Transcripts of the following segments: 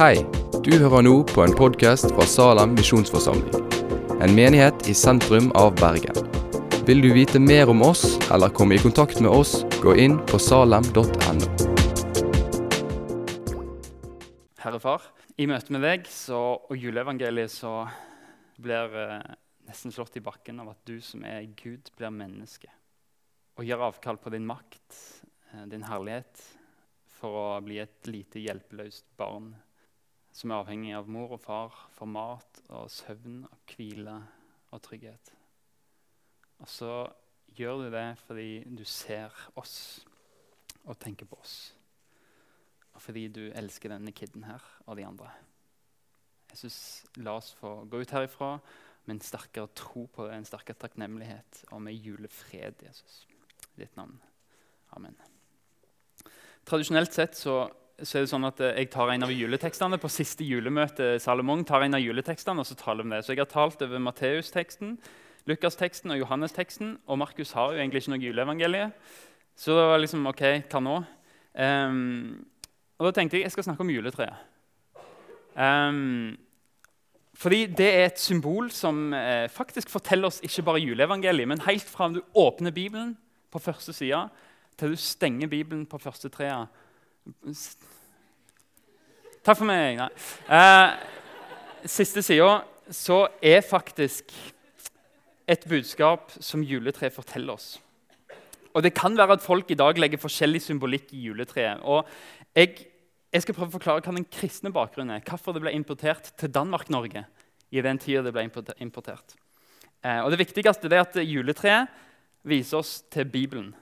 Hei, du hører nå på en podkast fra Salem misjonsforsamling. En menighet i sentrum av Bergen. Vil du vite mer om oss eller komme i kontakt med oss, gå inn på salem.no. Herre Far, i møte med deg så, og juleevangeliet så blir eh, nesten slått i bakken av at du som er Gud, blir menneske. Og gjør avkall på din makt, eh, din herlighet, for å bli et lite hjelpeløst barn som er avhengig av mor og far for mat og søvn og hvile og trygghet. Og så gjør du det fordi du ser oss og tenker på oss. Og fordi du elsker denne kiden her og de andre. Jesus, la oss få gå ut herifra med en sterkere tro på det, en sterkere takknemlighet og med julefred, Jesus. Ditt navn. Amen. Tradisjonelt sett så, så, er det sånn at eh, jeg tar en av juletekstene på siste julemøte. Salomon tar en av juletekstene, og så taler vi det. Så jeg har talt over Matteus-teksten, Lukas-teksten og Johannes-teksten. Og Markus har jo egentlig ikke noe juleevangelie. Så det var liksom OK, hva nå? Um, og da tenkte jeg jeg skal snakke om juletreet. Um, fordi det er et symbol som eh, faktisk forteller oss ikke bare juleevangeliet, men helt fra du åpner Bibelen på første side, til du stenger Bibelen på første trea. Takk for meg. Nei. Eh, siste sida så er faktisk et budskap som juletreet forteller oss. Og Det kan være at folk i dag legger forskjellig symbolikk i juletreet. Og jeg, jeg, skal prøve å forklare hva den kristne bakgrunnen er. Hvorfor det ble importert til Danmark-Norge i den tida det ble importert. Eh, og Det viktigste er at juletreet viser oss til Bibelen.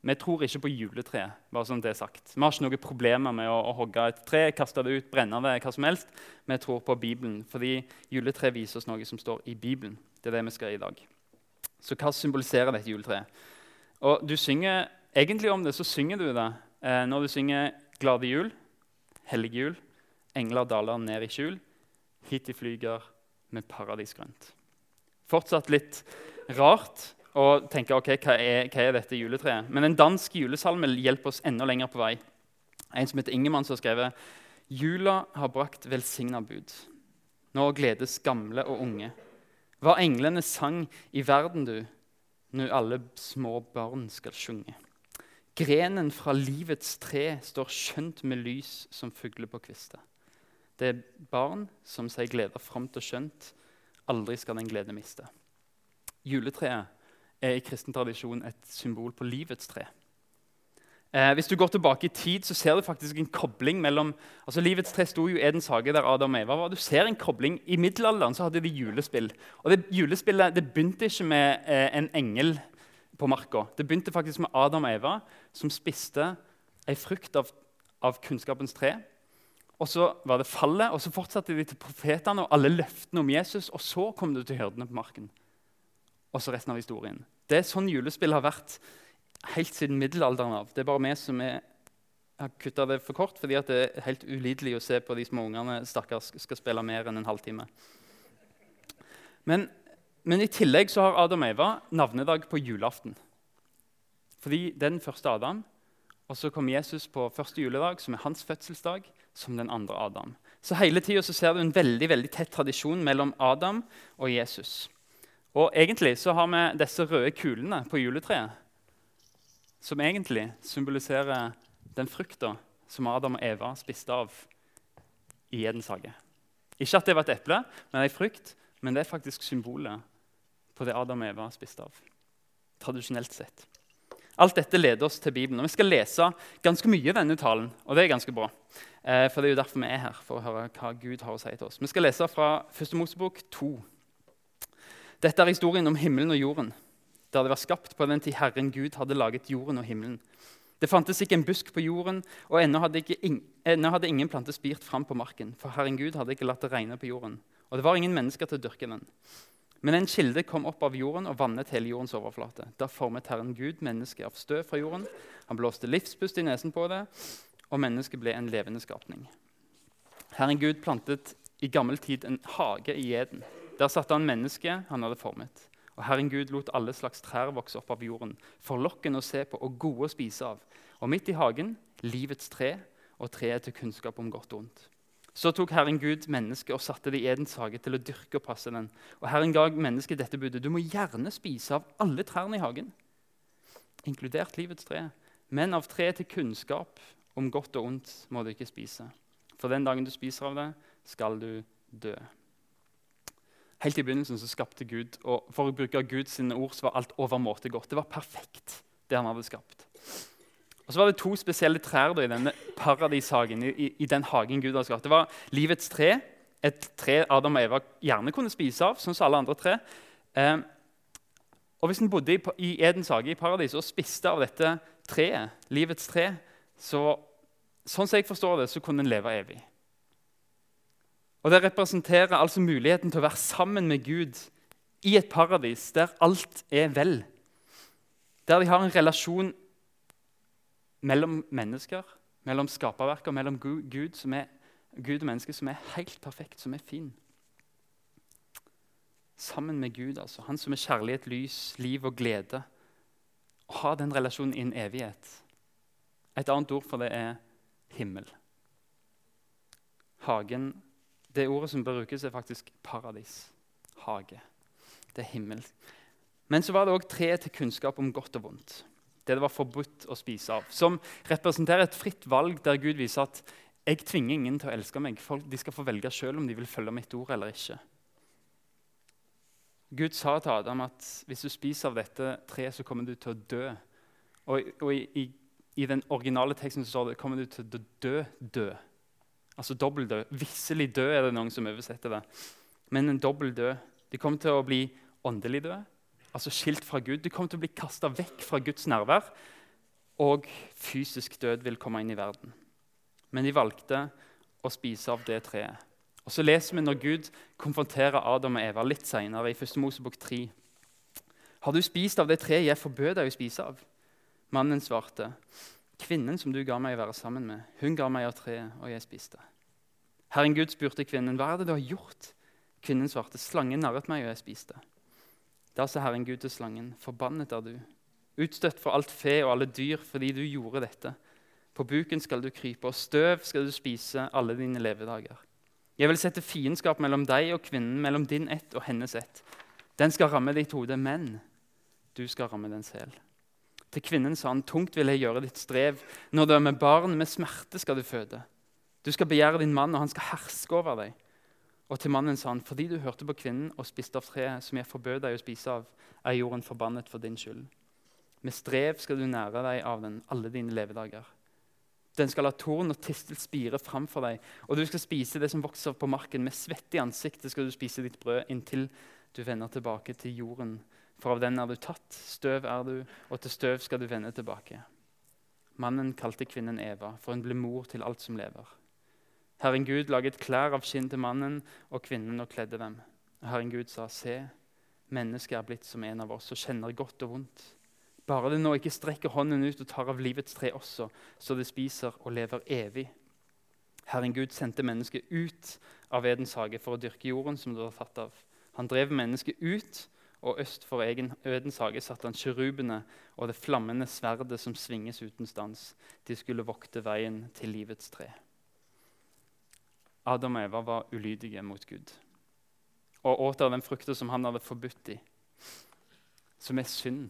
Vi tror ikke på juletreet. bare som det er sagt. Vi har ikke noen problemer med å, å hogge et tre, kaste det ut, brenne det, hva som helst. Vi tror på Bibelen, fordi juletreet viser oss noe som står i Bibelen. Det er det vi skal i dag. Så hva symboliserer dette juletreet? Og du synger, Egentlig om det så synger du det eh, når du synger 'Glade jul', 'Hellige jul', 'Engler daler ned i skjul', 'Hit de flyger med paradisgrønt'. Fortsatt litt rart, og tenker ok, hva er, hva er dette juletreet. Men en dansk julesalme hjelper oss enda lenger på vei. En som heter Ingemann, som har skrevet Jula har brakt velsigna bud. Nå gledes gamle og unge. Hva englene sang i verden, du, nu alle små barn skal sjunge. Grenen fra livets tre står skjønt med lys som fugler på kvister. Det er barn som seg gleder fromt til skjønt, aldri skal den glede miste. Juletreet er i kristen tradisjon et symbol på livets tre. Eh, hvis du går tilbake i tid, så ser du faktisk en kobling mellom altså Livets tre sto jo Edens hage, der Adam og Eva var. Du ser en kobling. I middelalderen så hadde de julespill. Og det Julespillet det begynte ikke med eh, en engel på marka. Det begynte faktisk med Adam og Eva, som spiste ei frukt av, av kunnskapens tre. Og Så var det fallet, og så fortsatte de til profetene og alle løftene om Jesus. Og så kom det til hyrdene på marken og så resten av historien. Det er sånn julespill har vært helt siden middelalderen av. Det er bare vi som er, har kutta det for kort, fordi det er helt ulidelig å se på de små ungene stakkars skal spille mer enn en halvtime. Men, men i tillegg så har Adam og Eva navnedag på julaften. Fordi det er den første Adam. Og så kommer Jesus på første juledag, som er hans fødselsdag, som den andre Adam. Så hele tida ser du en veldig, veldig tett tradisjon mellom Adam og Jesus. Og egentlig så har vi disse røde kulene på juletreet, som egentlig symboliserer den frukta som Adam og Eva spiste av i Edens hage. Ikke at det var et eple, men ei frukt, men det er faktisk symbolet på det Adam og Eva spiste av. Tradisjonelt sett. Alt dette leder oss til Bibelen. Og Vi skal lese ganske mye i denne talen, og det er ganske bra. Eh, for det er jo derfor vi er her, for å høre hva Gud har å si til oss. Vi skal lese fra 1. Mosebok 2. Dette er historien om himmelen og jorden, der det var skapt på den tid Herren Gud hadde laget jorden og himmelen. Det fantes ikke en busk på jorden, og ennå hadde, ennå hadde ingen plante spirt fram på marken, for Herren Gud hadde ikke latt det regne på jorden, og det var ingen mennesker til å dyrke den. Men en kilde kom opp av jorden og vannet hele jordens overflate. Da formet Herren Gud mennesket av støv fra jorden. Han blåste livspust i nesen på det, og mennesket ble en levende skapning. Herren Gud plantet i gammel tid en hage i Eden der satte han mennesket han hadde formet. Og Herren Gud lot alle slags trær vokse opp av jorden, forlokkende å se på og gode å spise av. Og midt i hagen livets tre og treet til kunnskap om godt og ondt. Så tok Herren Gud mennesket og satte det i Edens hage til å dyrke og passe den. Og Herren ga mennesket dette budet. Du må gjerne spise av alle trærne i hagen, inkludert livets tre. Men av treet til kunnskap om godt og ondt må du ikke spise. For den dagen du spiser av det, skal du dø. Helt i begynnelsen så skapte Gud, og for å bruke Guds ord så var alt overmåte godt. Det var perfekt, det han hadde skapt. Og så var det to spesielle trær da, i denne paradishagen, i, i, den hagen Gud hadde skapt. Det var livets tre, et tre Adam og Eva gjerne kunne spise av, sånn som alle andre tre. Eh, og Hvis en bodde i, i Edens hage i paradis og spiste av dette treet, livets tre, så, sånn som jeg forstår det, så kunne en leve evig. Og Det representerer altså muligheten til å være sammen med Gud i et paradis der alt er vel. Der de har en relasjon mellom mennesker, mellom skaperverket og mellom Gud, som er, Gud og mennesket, som er helt perfekt, som er fin. Sammen med Gud, altså. Han som er kjærlighet, lys, liv og glede. Å ha den relasjonen i en evighet. Et annet ord for det er himmel. Hagen Det ordet som brukes, er faktisk paradis. Hage. Det er himmel. Men så var det òg tre til kunnskap om godt og vondt det det var forbudt å spise av. Som representerer et fritt valg der Gud viser at jeg tvinger ingen til å elske meg. Folk, de skal få velge selv om de vil følge mitt ord eller ikke. Gud sa til Adam at hvis du spiser av dette treet, så kommer du til å dø. Og, og i, i, i, den originale teksten så står det kommer du til å dø, dø. Altså dobbel død. Visselig død er det noen som oversetter det. Men en dobbel død. De kommer til å bli åndelig døde altså skilt fra Gud. De kommer til å bli kasta vekk fra Guds nærvær, og fysisk død vil komme inn i verden. Men de valgte å spise av det treet. Og Så leser vi når Gud konfronterer Adam og Eva litt senere, i 1. Mosebok 3. Har du spist av det treet jeg forbød deg å spise av? Mannen svarte, kvinnen som du ga meg å være sammen med, hun ga meg av treet, og jeg spiste. Herren Gud spurte kvinnen, hva er det du har gjort? Kvinnen svarte, slangen narret meg, og jeg spiste. Da sa Herren Gud til slangen, forbannet er du, utstøtt for alt fe og alle dyr fordi du gjorde dette. På buken skal du krype, og støv skal du spise alle dine levedager. Jeg vil sette fiendskap mellom deg og kvinnen, mellom din ett og hennes ett. Den skal ramme ditt hode, men du skal ramme den selv. Til kvinnen sa han, tungt vil jeg gjøre ditt strev. Når du er med barn, med smerte skal du føde. Du skal begjære din mann, og han skal herske over deg. Og til mannen sa han, fordi du hørte på kvinnen og spiste av treet som jeg forbød deg å spise av, er jorden forbannet for din skyld. Med strev skal du nære deg av den alle dine levedager. Den skal la torn og tistel spire framfor deg, og du skal spise det som vokser på marken. Med svette i ansiktet skal du spise ditt brød inntil du vender tilbake til jorden. For av den er du tatt, støv er du, og til støv skal du vende tilbake. Mannen kalte kvinnen Eva, for hun ble mor til alt som lever. Herren Gud laget klær av skinn til mannen og kvinnen og kledde dem. Herren Gud sa, se, mennesket er blitt som en av oss og kjenner godt og vondt. Bare det nå ikke strekker hånden ut og tar av livets tre også, så det spiser og lever evig. Herren Gud sendte mennesket ut av Edens hage for å dyrke jorden som det var tatt av. Han drev mennesket ut, og øst for egen Ødens hage satte han kjerubene og det flammende sverdet som svinges uten stans. De skulle vokte veien til livets tre. Adam og Eva var ulydige mot Gud og åt av den frukta som han hadde forbudt dem, som er synd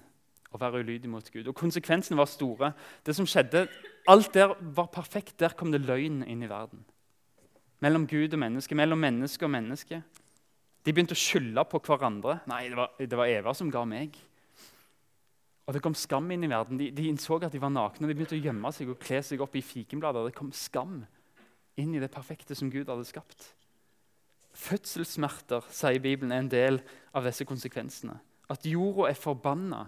å være ulydig mot Gud. Og Konsekvensene var store. Det som skjedde, Alt der var perfekt. Der kom det løgn inn i verden. Mellom Gud og menneske, mellom menneske og menneske. De begynte å skylde på hverandre. Nei, det var, det var, Eva som ga meg. Og Det kom skam inn i verden. De, de innså at de var nakne. De begynte å gjemme seg og kle seg opp i fikenblader. Det kom skam inn i det perfekte som Gud hadde skapt. Fødselssmerter sier Bibelen, er en del av disse konsekvensene. At jorda er forbanna,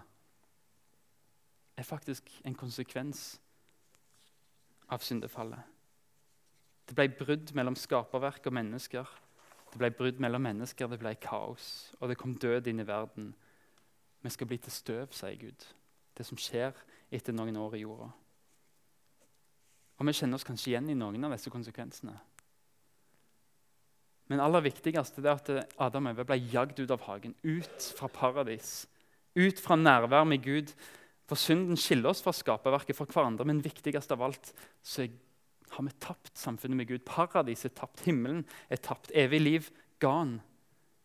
er faktisk en konsekvens av syndefallet. Det ble brudd mellom skaperverk og mennesker. Det ble brudd mellom mennesker, det ble kaos, og det kom død inn i verden. Vi skal bli til støv, sier Gud. Det som skjer etter noen år i jorda. Og vi kjenner oss kanskje igjen i noen av disse konsekvensene. Men aller viktigst er at Adam og Eva ble jagd ut av hagen, ut fra paradis. Ut fra nærvær med Gud. For synden skiller oss fra skaperverket fra hverandre, men viktigst av alt så har vi tapt samfunnet med Gud. Paradis er tapt, himmelen er tapt, evig liv gone.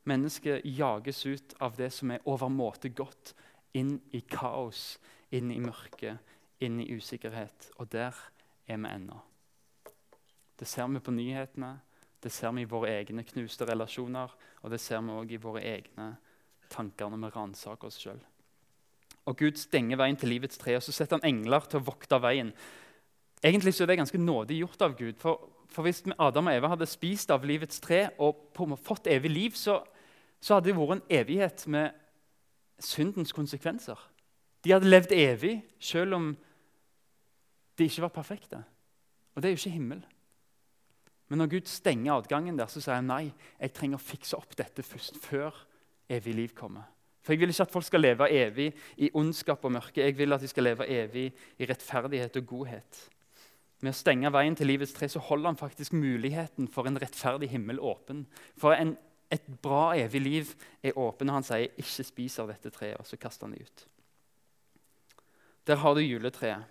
Mennesket jages ut av det som er overmåte godt, inn i kaos, inn i mørke, inn i usikkerhet. Og der er vi ennå. Det ser vi på nyhetene, det ser vi i våre egne knuste relasjoner, og det ser vi òg i våre egne tanker når vi ransaker oss sjøl. Og Gud stenger veien til livets tre, og så setter han engler til å vokte veien. Egentlig så er det ganske nådig gjort av Gud. For, for Hvis Adam og Eva hadde spist av livets tre og fått evig liv, så, så hadde det vært en evighet med syndens konsekvenser. De hadde levd evig selv om de ikke var perfekte. Og det er jo ikke himmel. Men når Gud stenger adgangen der, så sier han nei, jeg trenger å fikse opp dette først, før evig liv kommer. For Jeg vil ikke at folk skal leve evig i ondskap og mørke. Jeg vil at de skal leve evig i rettferdighet og godhet. Med å stenge veien til livets tre så holder han faktisk muligheten for en rettferdig himmel åpen. For en, et bra evig liv er åpen og han sier 'ikke spis av dette treet', og så kaster han det ut. Der har du juletreet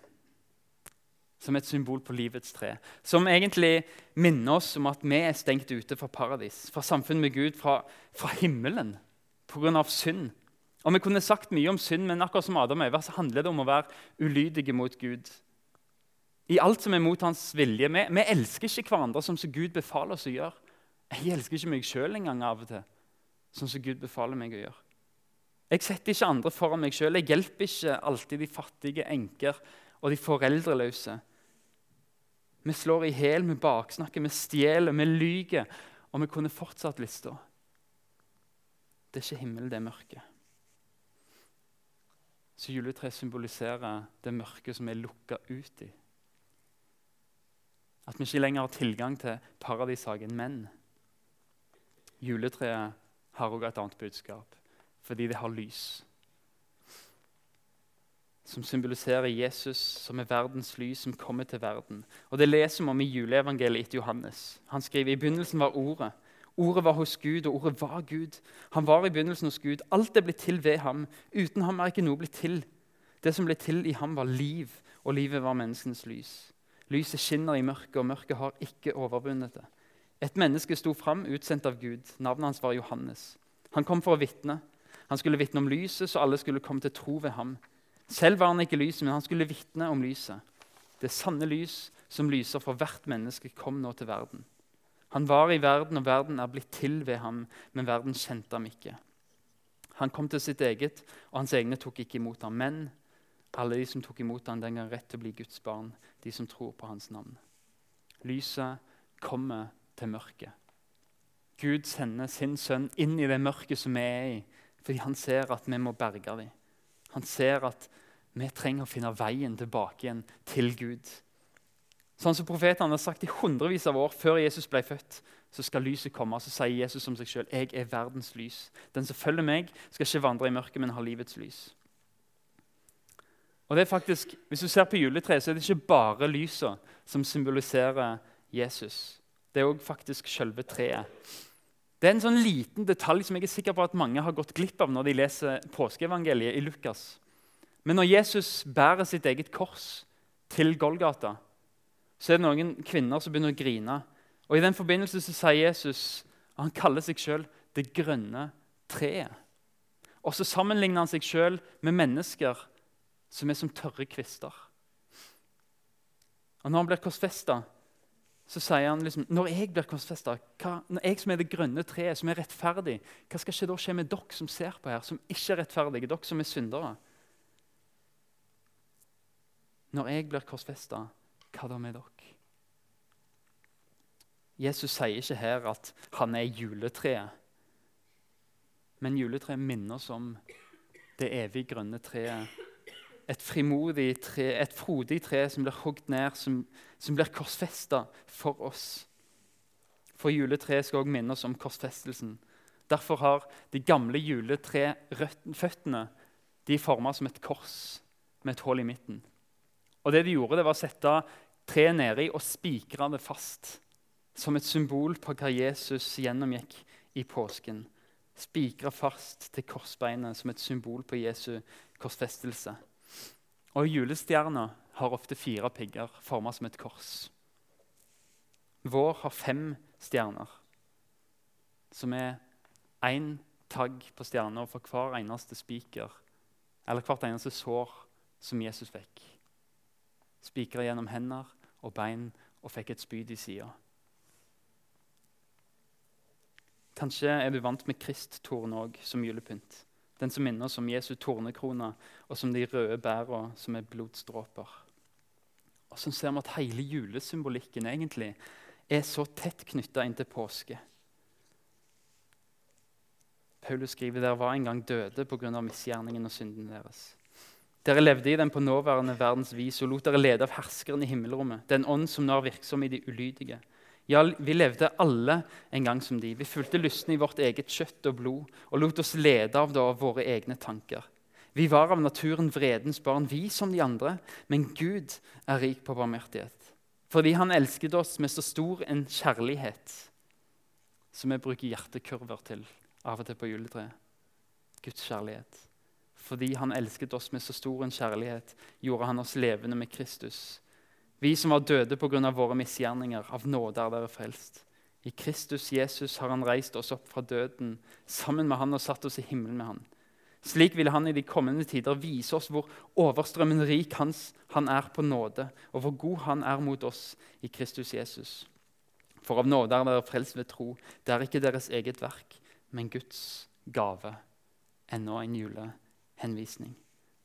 som et symbol på livets tre. Som egentlig minner oss om at vi er stengt ute fra paradis, fra samfunnet med Gud, fra, fra himmelen pga. synd. Og Vi kunne sagt mye om synd, men akkurat som Adam og Eva så handler det om å være ulydige mot Gud. I alt som er mot hans vilje. Vi, vi elsker ikke hverandre som Gud befaler oss å gjøre. Jeg elsker ikke meg sjøl engang av og til, som Gud befaler meg å gjøre. Jeg setter ikke andre foran meg sjøl. Jeg hjelper ikke alltid de fattige enker og de foreldreløse. Vi slår i hjel, vi baksnakker, vi stjeler, vi lyver. Og vi kunne fortsatt lista. Det er ikke himmel, det er mørke. Så juletreet symboliserer det mørke som er lukka ut i. At vi ikke lenger har tilgang til paradishagen. Men juletreet har også et annet budskap, fordi det har lys. Som symboliserer Jesus, som er verdens lys, som kommer til verden. Og Det leser vi om i juleevangeliet etter Johannes. Han skriver i begynnelsen var Ordet. Ordet var hos Gud, og ordet var Gud. Han var i begynnelsen hos Gud. Alt er blitt til ved ham. Uten ham er ikke noe blitt til. Det som ble til i ham, var liv, og livet var menneskenes lys. Lyset skinner i mørket, og mørket har ikke overvunnet det. Et menneske sto fram, utsendt av Gud. Navnet hans var Johannes. Han kom for å vitne. Han skulle vitne om lyset, så alle skulle komme til tro ved ham. Selv var han ikke lyset, men han skulle vitne om lyset. Det sanne lys som lyser for hvert menneske, kom nå til verden. Han var i verden, og verden er blitt til ved ham, men verden kjente ham ikke. Han kom til sitt eget, og hans egne tok ikke imot ham. Men alle de som tok imot ham, den gang rett til å bli Guds barn, de som tror på hans navn. Lyset kommer til mørket. Gud sender sin sønn inn i det mørket som vi er i, fordi han ser at vi må berge dem. Han ser at vi trenger å finne veien tilbake igjen til Gud. Sånn som Profetene har sagt i hundrevis av år før Jesus ble født, så skal lyset komme. Så sier Jesus om seg sjøl jeg er verdens lys. Den som følger meg, skal ikke vandre i mørket, men ha livets lys. Og det er faktisk, Hvis du ser på juletreet, så er det ikke bare lysa som symboliserer Jesus. Det er òg faktisk selve treet. Det er en sånn liten detalj som jeg er sikker på at mange har gått glipp av når de leser påskeevangeliet i Lukas. Men når Jesus bærer sitt eget kors til Golgata, så er det noen kvinner som begynner å grine. Og I den forbindelse så sier Jesus at han kaller seg sjøl det grønne treet. Og så sammenligner han seg sjøl med mennesker som er som tørre kvister. Og Når han blir korsfesta, så sier han liksom, når jeg blir korsfesta, når jeg som er det grønne treet, som er rettferdig, hva skal ikke da skje med dere som ser på her, som ikke er rettferdige, dere som er syndere? Når jeg blir korsfesta, hva da med dere? Jesus sier ikke her at han er juletreet. Men juletreet minner oss om det evig grønne treet. Et frimodig tre, et frodig tre som blir hogd ned, som, som blir korsfesta for oss. For juletreet skal også minne oss om korsfestelsen. Derfor har de gamle juletreføttene de forma som et kors med et hull i midten. Og det de gjorde, det var å sette treet nedi og spikre det fast. Som et symbol på hva Jesus gjennomgikk i påsken. Spikre fast til korsbeinet som et symbol på Jesu korsfestelse. Og Julestjerna har ofte fire pigger forma som et kors. vår har fem stjerner, som er én tagg på stjerna for hver eneste spiker, eller hvert eneste sår som Jesus fikk. Spikra gjennom hender og bein og fikk et spyd i sida. Kanskje er du vant med kristtorn òg som julepynt. Den som minner oss om Jesu tornekrone og som de røde bæra som er blodsdråper. Og så ser vi at hele julesymbolikken egentlig er så tett knytta inntil påske. Paulus skriver dere var en gang døde pga. misgjerningen og synden deres. Dere levde i den på nåværende verdens vis og lot dere lede av herskeren i himmelrommet, den ånd som nå er virksom i de ulydige. Ja, vi levde alle en gang som de. Vi fulgte lystne i vårt eget kjøtt og blod og lot oss lede av det av våre egne tanker. Vi var av naturen vredens barn, vi som de andre, men Gud er rik på barmhjertighet. Fordi Han elsket oss med så stor en kjærlighet som vi bruker hjertekurver til av og til på juletreet. Guds kjærlighet. Fordi Han elsket oss med så stor en kjærlighet, gjorde Han oss levende med Kristus vi som var døde pga. våre misgjerninger, av nåde er dere frelst. I Kristus Jesus har han reist oss opp fra døden sammen med han og satt oss i himmelen med han. Slik vil han i de kommende tider vise oss hvor overstrømmende rik hans, han er på nåde, og hvor god han er mot oss i Kristus Jesus. For av nåde er dere frelst ved tro. Det er ikke deres eget verk, men Guds gave. Enda en julehenvisning.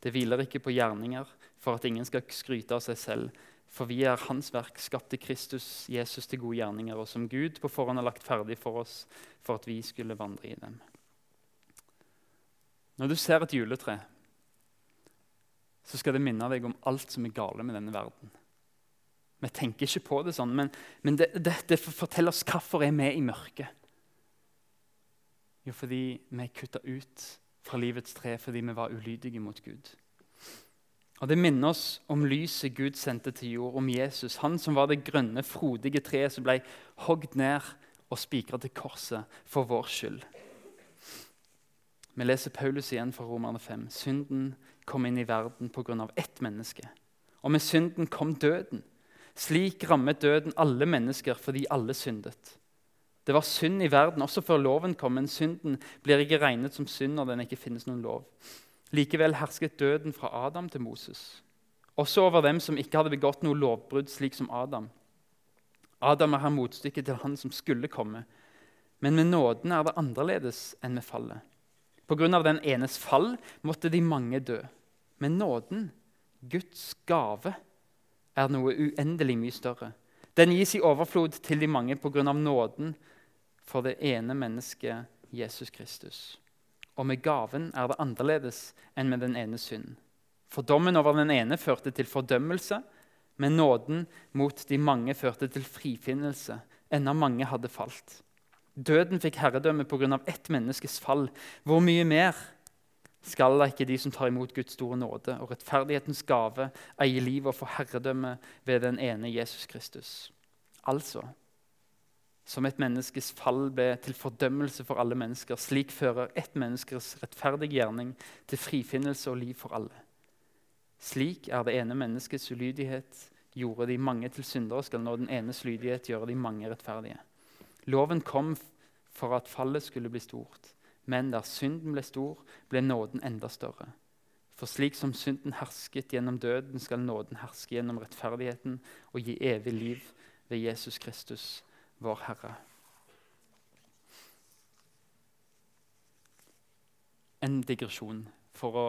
Det hviler ikke på gjerninger for at ingen skal skryte av seg selv, for vi er Hans verk, skapte Kristus Jesus til gode gjerninger, og som Gud på forhånd har lagt ferdig for oss for at vi skulle vandre i dem. Når du ser et juletre, så skal det minne deg om alt som er gale med denne verden. Vi tenker ikke på det sånn, men, men det, det, det, forteller oss hvorfor er vi i mørket. Jo, fordi vi er kutta ut fra livets tre fordi vi var ulydige mot Gud. Og Det minner oss om lyset Gud sendte til jord, om Jesus, han som var det grønne, frodige treet som ble hogd ned og spikra til korset for vår skyld. Vi leser Paulus igjen fra Romerne 5. Synden kom inn i verden pga. ett menneske. Og med synden kom døden. Slik rammet døden alle mennesker fordi alle syndet. Det var synd i verden også før loven kom, men synden blir ikke regnet som synd når den ikke finnes noen lov. Likevel hersket døden fra Adam til Moses, også over dem som ikke hadde begått noe lovbrudd, slik som Adam. Adam er her motstykket til han som skulle komme. Men med nåden er det annerledes enn med fallet. Pga. den enes fall måtte de mange dø. Men nåden, Guds gave, er noe uendelig mye større. Den gis i overflod til de mange pga. nåden for det ene mennesket Jesus Kristus. Og med gaven er det annerledes enn med den ene synden. For dommen over den ene førte til fordømmelse, men nåden mot de mange førte til frifinnelse, enda mange hadde falt. Døden fikk herredømme pga. ett menneskes fall. Hvor mye mer skal da ikke de som tar imot Guds store nåde og rettferdighetens gave, eie livet og få herredømme ved den ene Jesus Kristus? Altså, som et menneskes fall ble til fordømmelse for alle mennesker. Slik fører ett menneskes rettferdige gjerning til frifinnelse og liv for alle. Slik er det ene menneskets ulydighet gjorde de mange til syndere, skal nå den enes lydighet gjøre de mange rettferdige. Loven kom for at fallet skulle bli stort, men der synden ble stor, ble nåden enda større. For slik som synden hersket gjennom døden, skal nåden herske gjennom rettferdigheten og gi evig liv ved Jesus Kristus vår Herre. En digresjon for å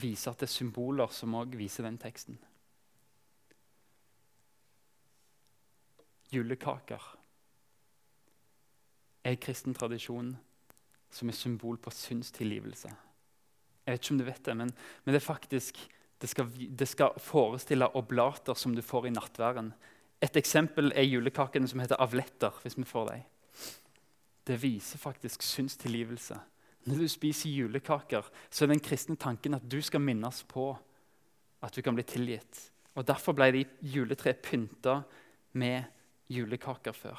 vise at det er symboler som òg viser den teksten. Julekaker er kristen tradisjon som er symbol på syndstilgivelse. Jeg vet ikke om du vet det, men, men det, faktisk, det, skal, det skal forestille oblater som du får i nattværen et eksempel er julekakene som heter avletter. hvis vi får dem. Det viser faktisk synstilgivelse. Når du spiser julekaker, så er den kristne tanken at du skal minnes på at du kan bli tilgitt. Og Derfor ble de juletre pynta med julekaker før.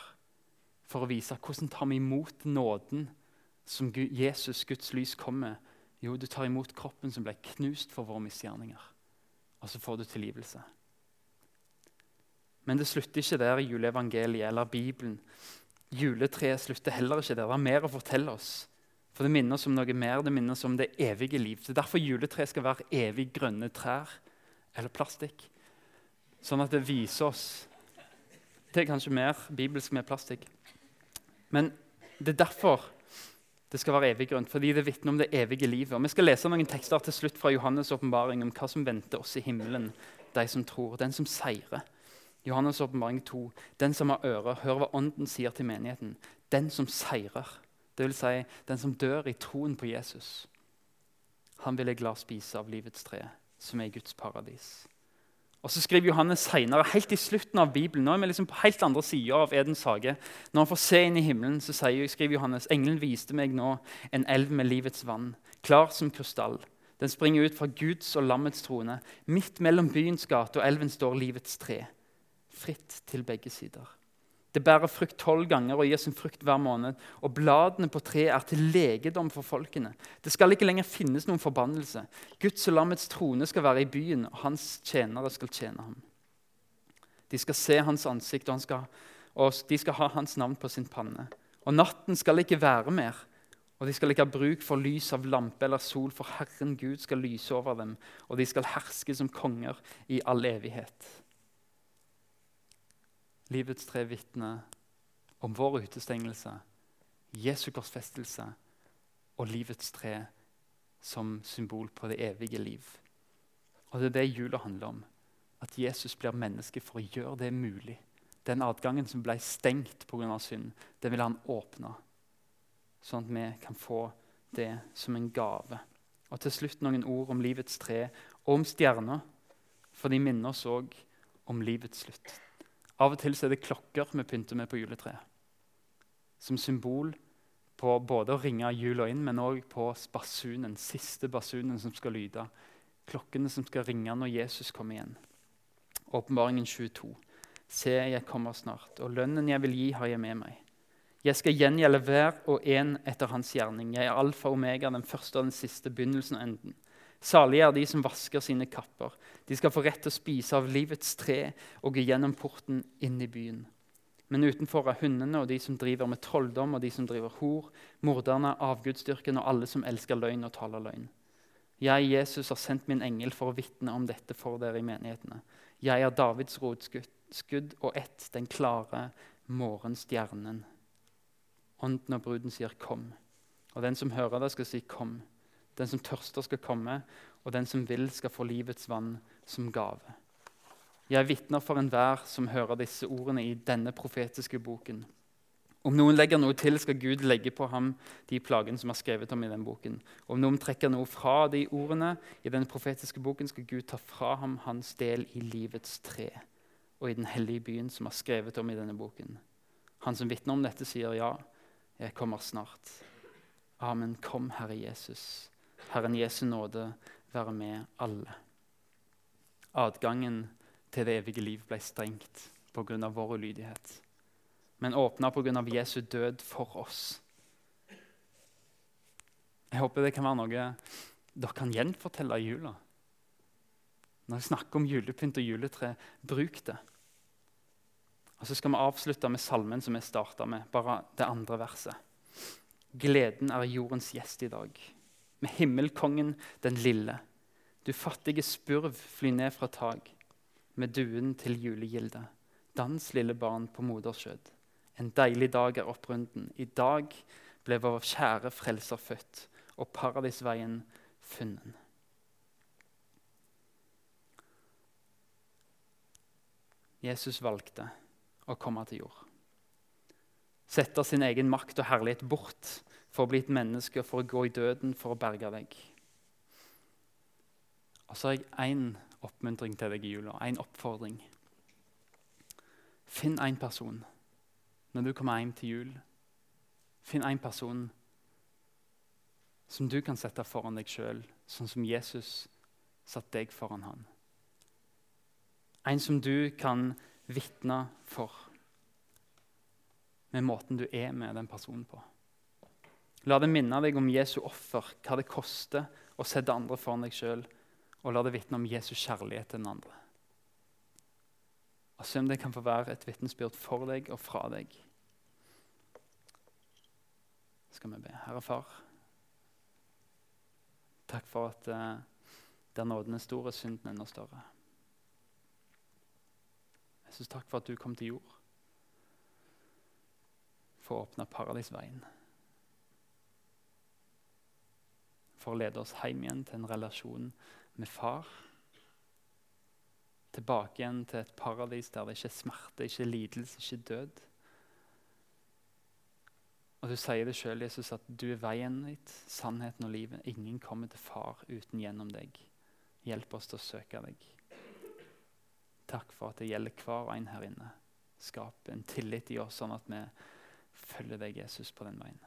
For å vise hvordan tar vi imot nåden som Jesus, Guds lys, kommer. Jo, du tar imot kroppen som ble knust for våre misgjerninger. Og så får du tilgivelse. Men det slutter ikke der i juleevangeliet eller Bibelen. Juletreet slutter heller ikke der. Det er mer å fortelle oss. For det minner oss om noe mer. Det minner oss om det evige liv. Det er derfor juletreet skal være evig grønne trær eller plastikk. Sånn at det viser oss Det er kanskje mer bibelsk med plastikk. Men det er derfor det skal være evig grønt, fordi det vitner om det evige livet. Og Vi skal lese noen tekster til slutt fra Johannes' åpenbaring om hva som venter oss i himmelen, de som tror, den som seirer. Johannes' åpenbaring 2. Den som har ører, hør hva Ånden sier til menigheten. Den som seirer, dvs. Si, den som dør i troen på Jesus. Han vil jeg la spise av livets tre, som er Guds paradis. Og så skriver Johannes senere, helt i slutten av Bibelen, nå er vi liksom på helt andre sida av Edens hage. Når han får se inn i himmelen, så sier, skriver Johannes engelen viste meg nå en elv med livets vann, klar som krystall. Den springer ut fra Guds og lammets trone. Midt mellom byens gate og elven står livets tre, fritt til begge sider. Det bærer frukt tolv ganger og gir sin frukt hver måned. Og bladene på treet er til legedom for folkene. Det skal ikke lenger finnes noen forbannelse. Guds og lammets trone skal være i byen, og hans tjenere skal tjene ham. De skal se hans ansikt, og, skal, og de skal ha hans navn på sin panne. Og natten skal ikke være mer, og de skal ikke ha bruk for lys av lampe eller sol, for Herren Gud skal lyse over dem, og de skal herske som konger i all evighet. Livets tre vitner om vår utestengelse, Jesu korsfestelse og livets tre som symbol på det evige liv. Og Det er det jula handler om. At Jesus blir menneske for å gjøre det mulig. Den adgangen som ble stengt pga. synd, den vil han åpne. Sånn at vi kan få det som en gave. Og til slutt noen ord om livets tre og om stjerner. For de minner oss òg om livets slutt. Av og til er det klokker vi pynter med på juletreet. Som symbol på både å ringe jula inn, men òg på basunen, siste basunen som skal lyde. Klokkene som skal ringe når Jesus kommer igjen. Åpenbaringen 22. Se, jeg kommer snart, og lønnen jeg vil gi, har jeg med meg. Jeg skal gjengjelde hver og en etter hans gjerning. Jeg er alfa og omega, den første og den siste, begynnelsen og enden. Salige er de som vasker sine kapper. De skal få rett til å spise av livets tre og gå gjennom porten inn i byen. Men utenfor er hundene og de som driver med trolldom, og de som driver hor, morderne, avgudsdyrken og alle som elsker løgn og taler løgn. Jeg, Jesus, har sendt min engel for å vitne om dette for dere i menighetene. Jeg er Davids rotskudd og ett, den klare morgenstjernen. Ånden og bruden sier 'kom', og den som hører det, skal si 'kom'. Den som tørster, skal komme, og den som vil, skal få livets vann som gave. Jeg vitner for enhver som hører disse ordene i denne profetiske boken. Om noen legger noe til, skal Gud legge på ham de plagene som er skrevet om i den boken. Om noen trekker noe fra de ordene i den profetiske boken, skal Gud ta fra ham hans del i livets tre og i den hellige byen som er skrevet om i denne boken. Han som vitner om dette, sier ja, jeg kommer snart. Amen. Kom, Herre Jesus. Herren Jesu nåde være med alle. Adgangen til det evige liv ble strengt pga. vår ulydighet, men åpna pga. Jesu død for oss. Jeg håper det kan være noe dere kan gjenfortelle i jula. Når jeg snakker om julepynt og juletre, bruk det. Og Så skal vi avslutte med salmen som vi starta med, bare det andre verset. Gleden er jordens gjest i dag med himmelkongen den lille. Du fattige spurv, fly ned fra tak, med duen til julegilde. Dans, lille barn, på moderskjød. En deilig dag er opprunden. I dag ble vår kjære frelser født, og paradisveien funnet. Jesus valgte å komme til jord. Sette sin egen makt og herlighet bort for å bli et menneske, for å gå i døden for å berge deg. Og så har jeg én oppmuntring til deg i jula, én oppfordring. Finn én person når du kommer hjem til jul. Finn én person som du kan sette foran deg sjøl, sånn som Jesus satte deg foran han. En som du kan vitne for med måten du er med den personen på. La det minne deg om Jesu offer, hva det koster å sette andre foran deg sjøl, og la det vitne om Jesu kjærlighet til den andre. Og se om det kan få være et vitnesbyrd for deg og fra deg. Skal vi be. Herre Far, takk for at uh, der nåden er stor, er synden enda større. Jesus, takk for at du kom til jord for å åpne paradisveien. For å lede oss hjem igjen til en relasjon med far. Tilbake igjen til et paradis der det ikke er smerte, ikke lidelse, ikke død. Og Du sier det sjøl, Jesus, at du er veien ditt, sannheten og livet. Ingen kommer til far uten gjennom deg. Hjelp oss til å søke deg. Takk for at det gjelder hver en her inne. Skap en tillit i oss, sånn at vi følger deg, Jesus, på den veien.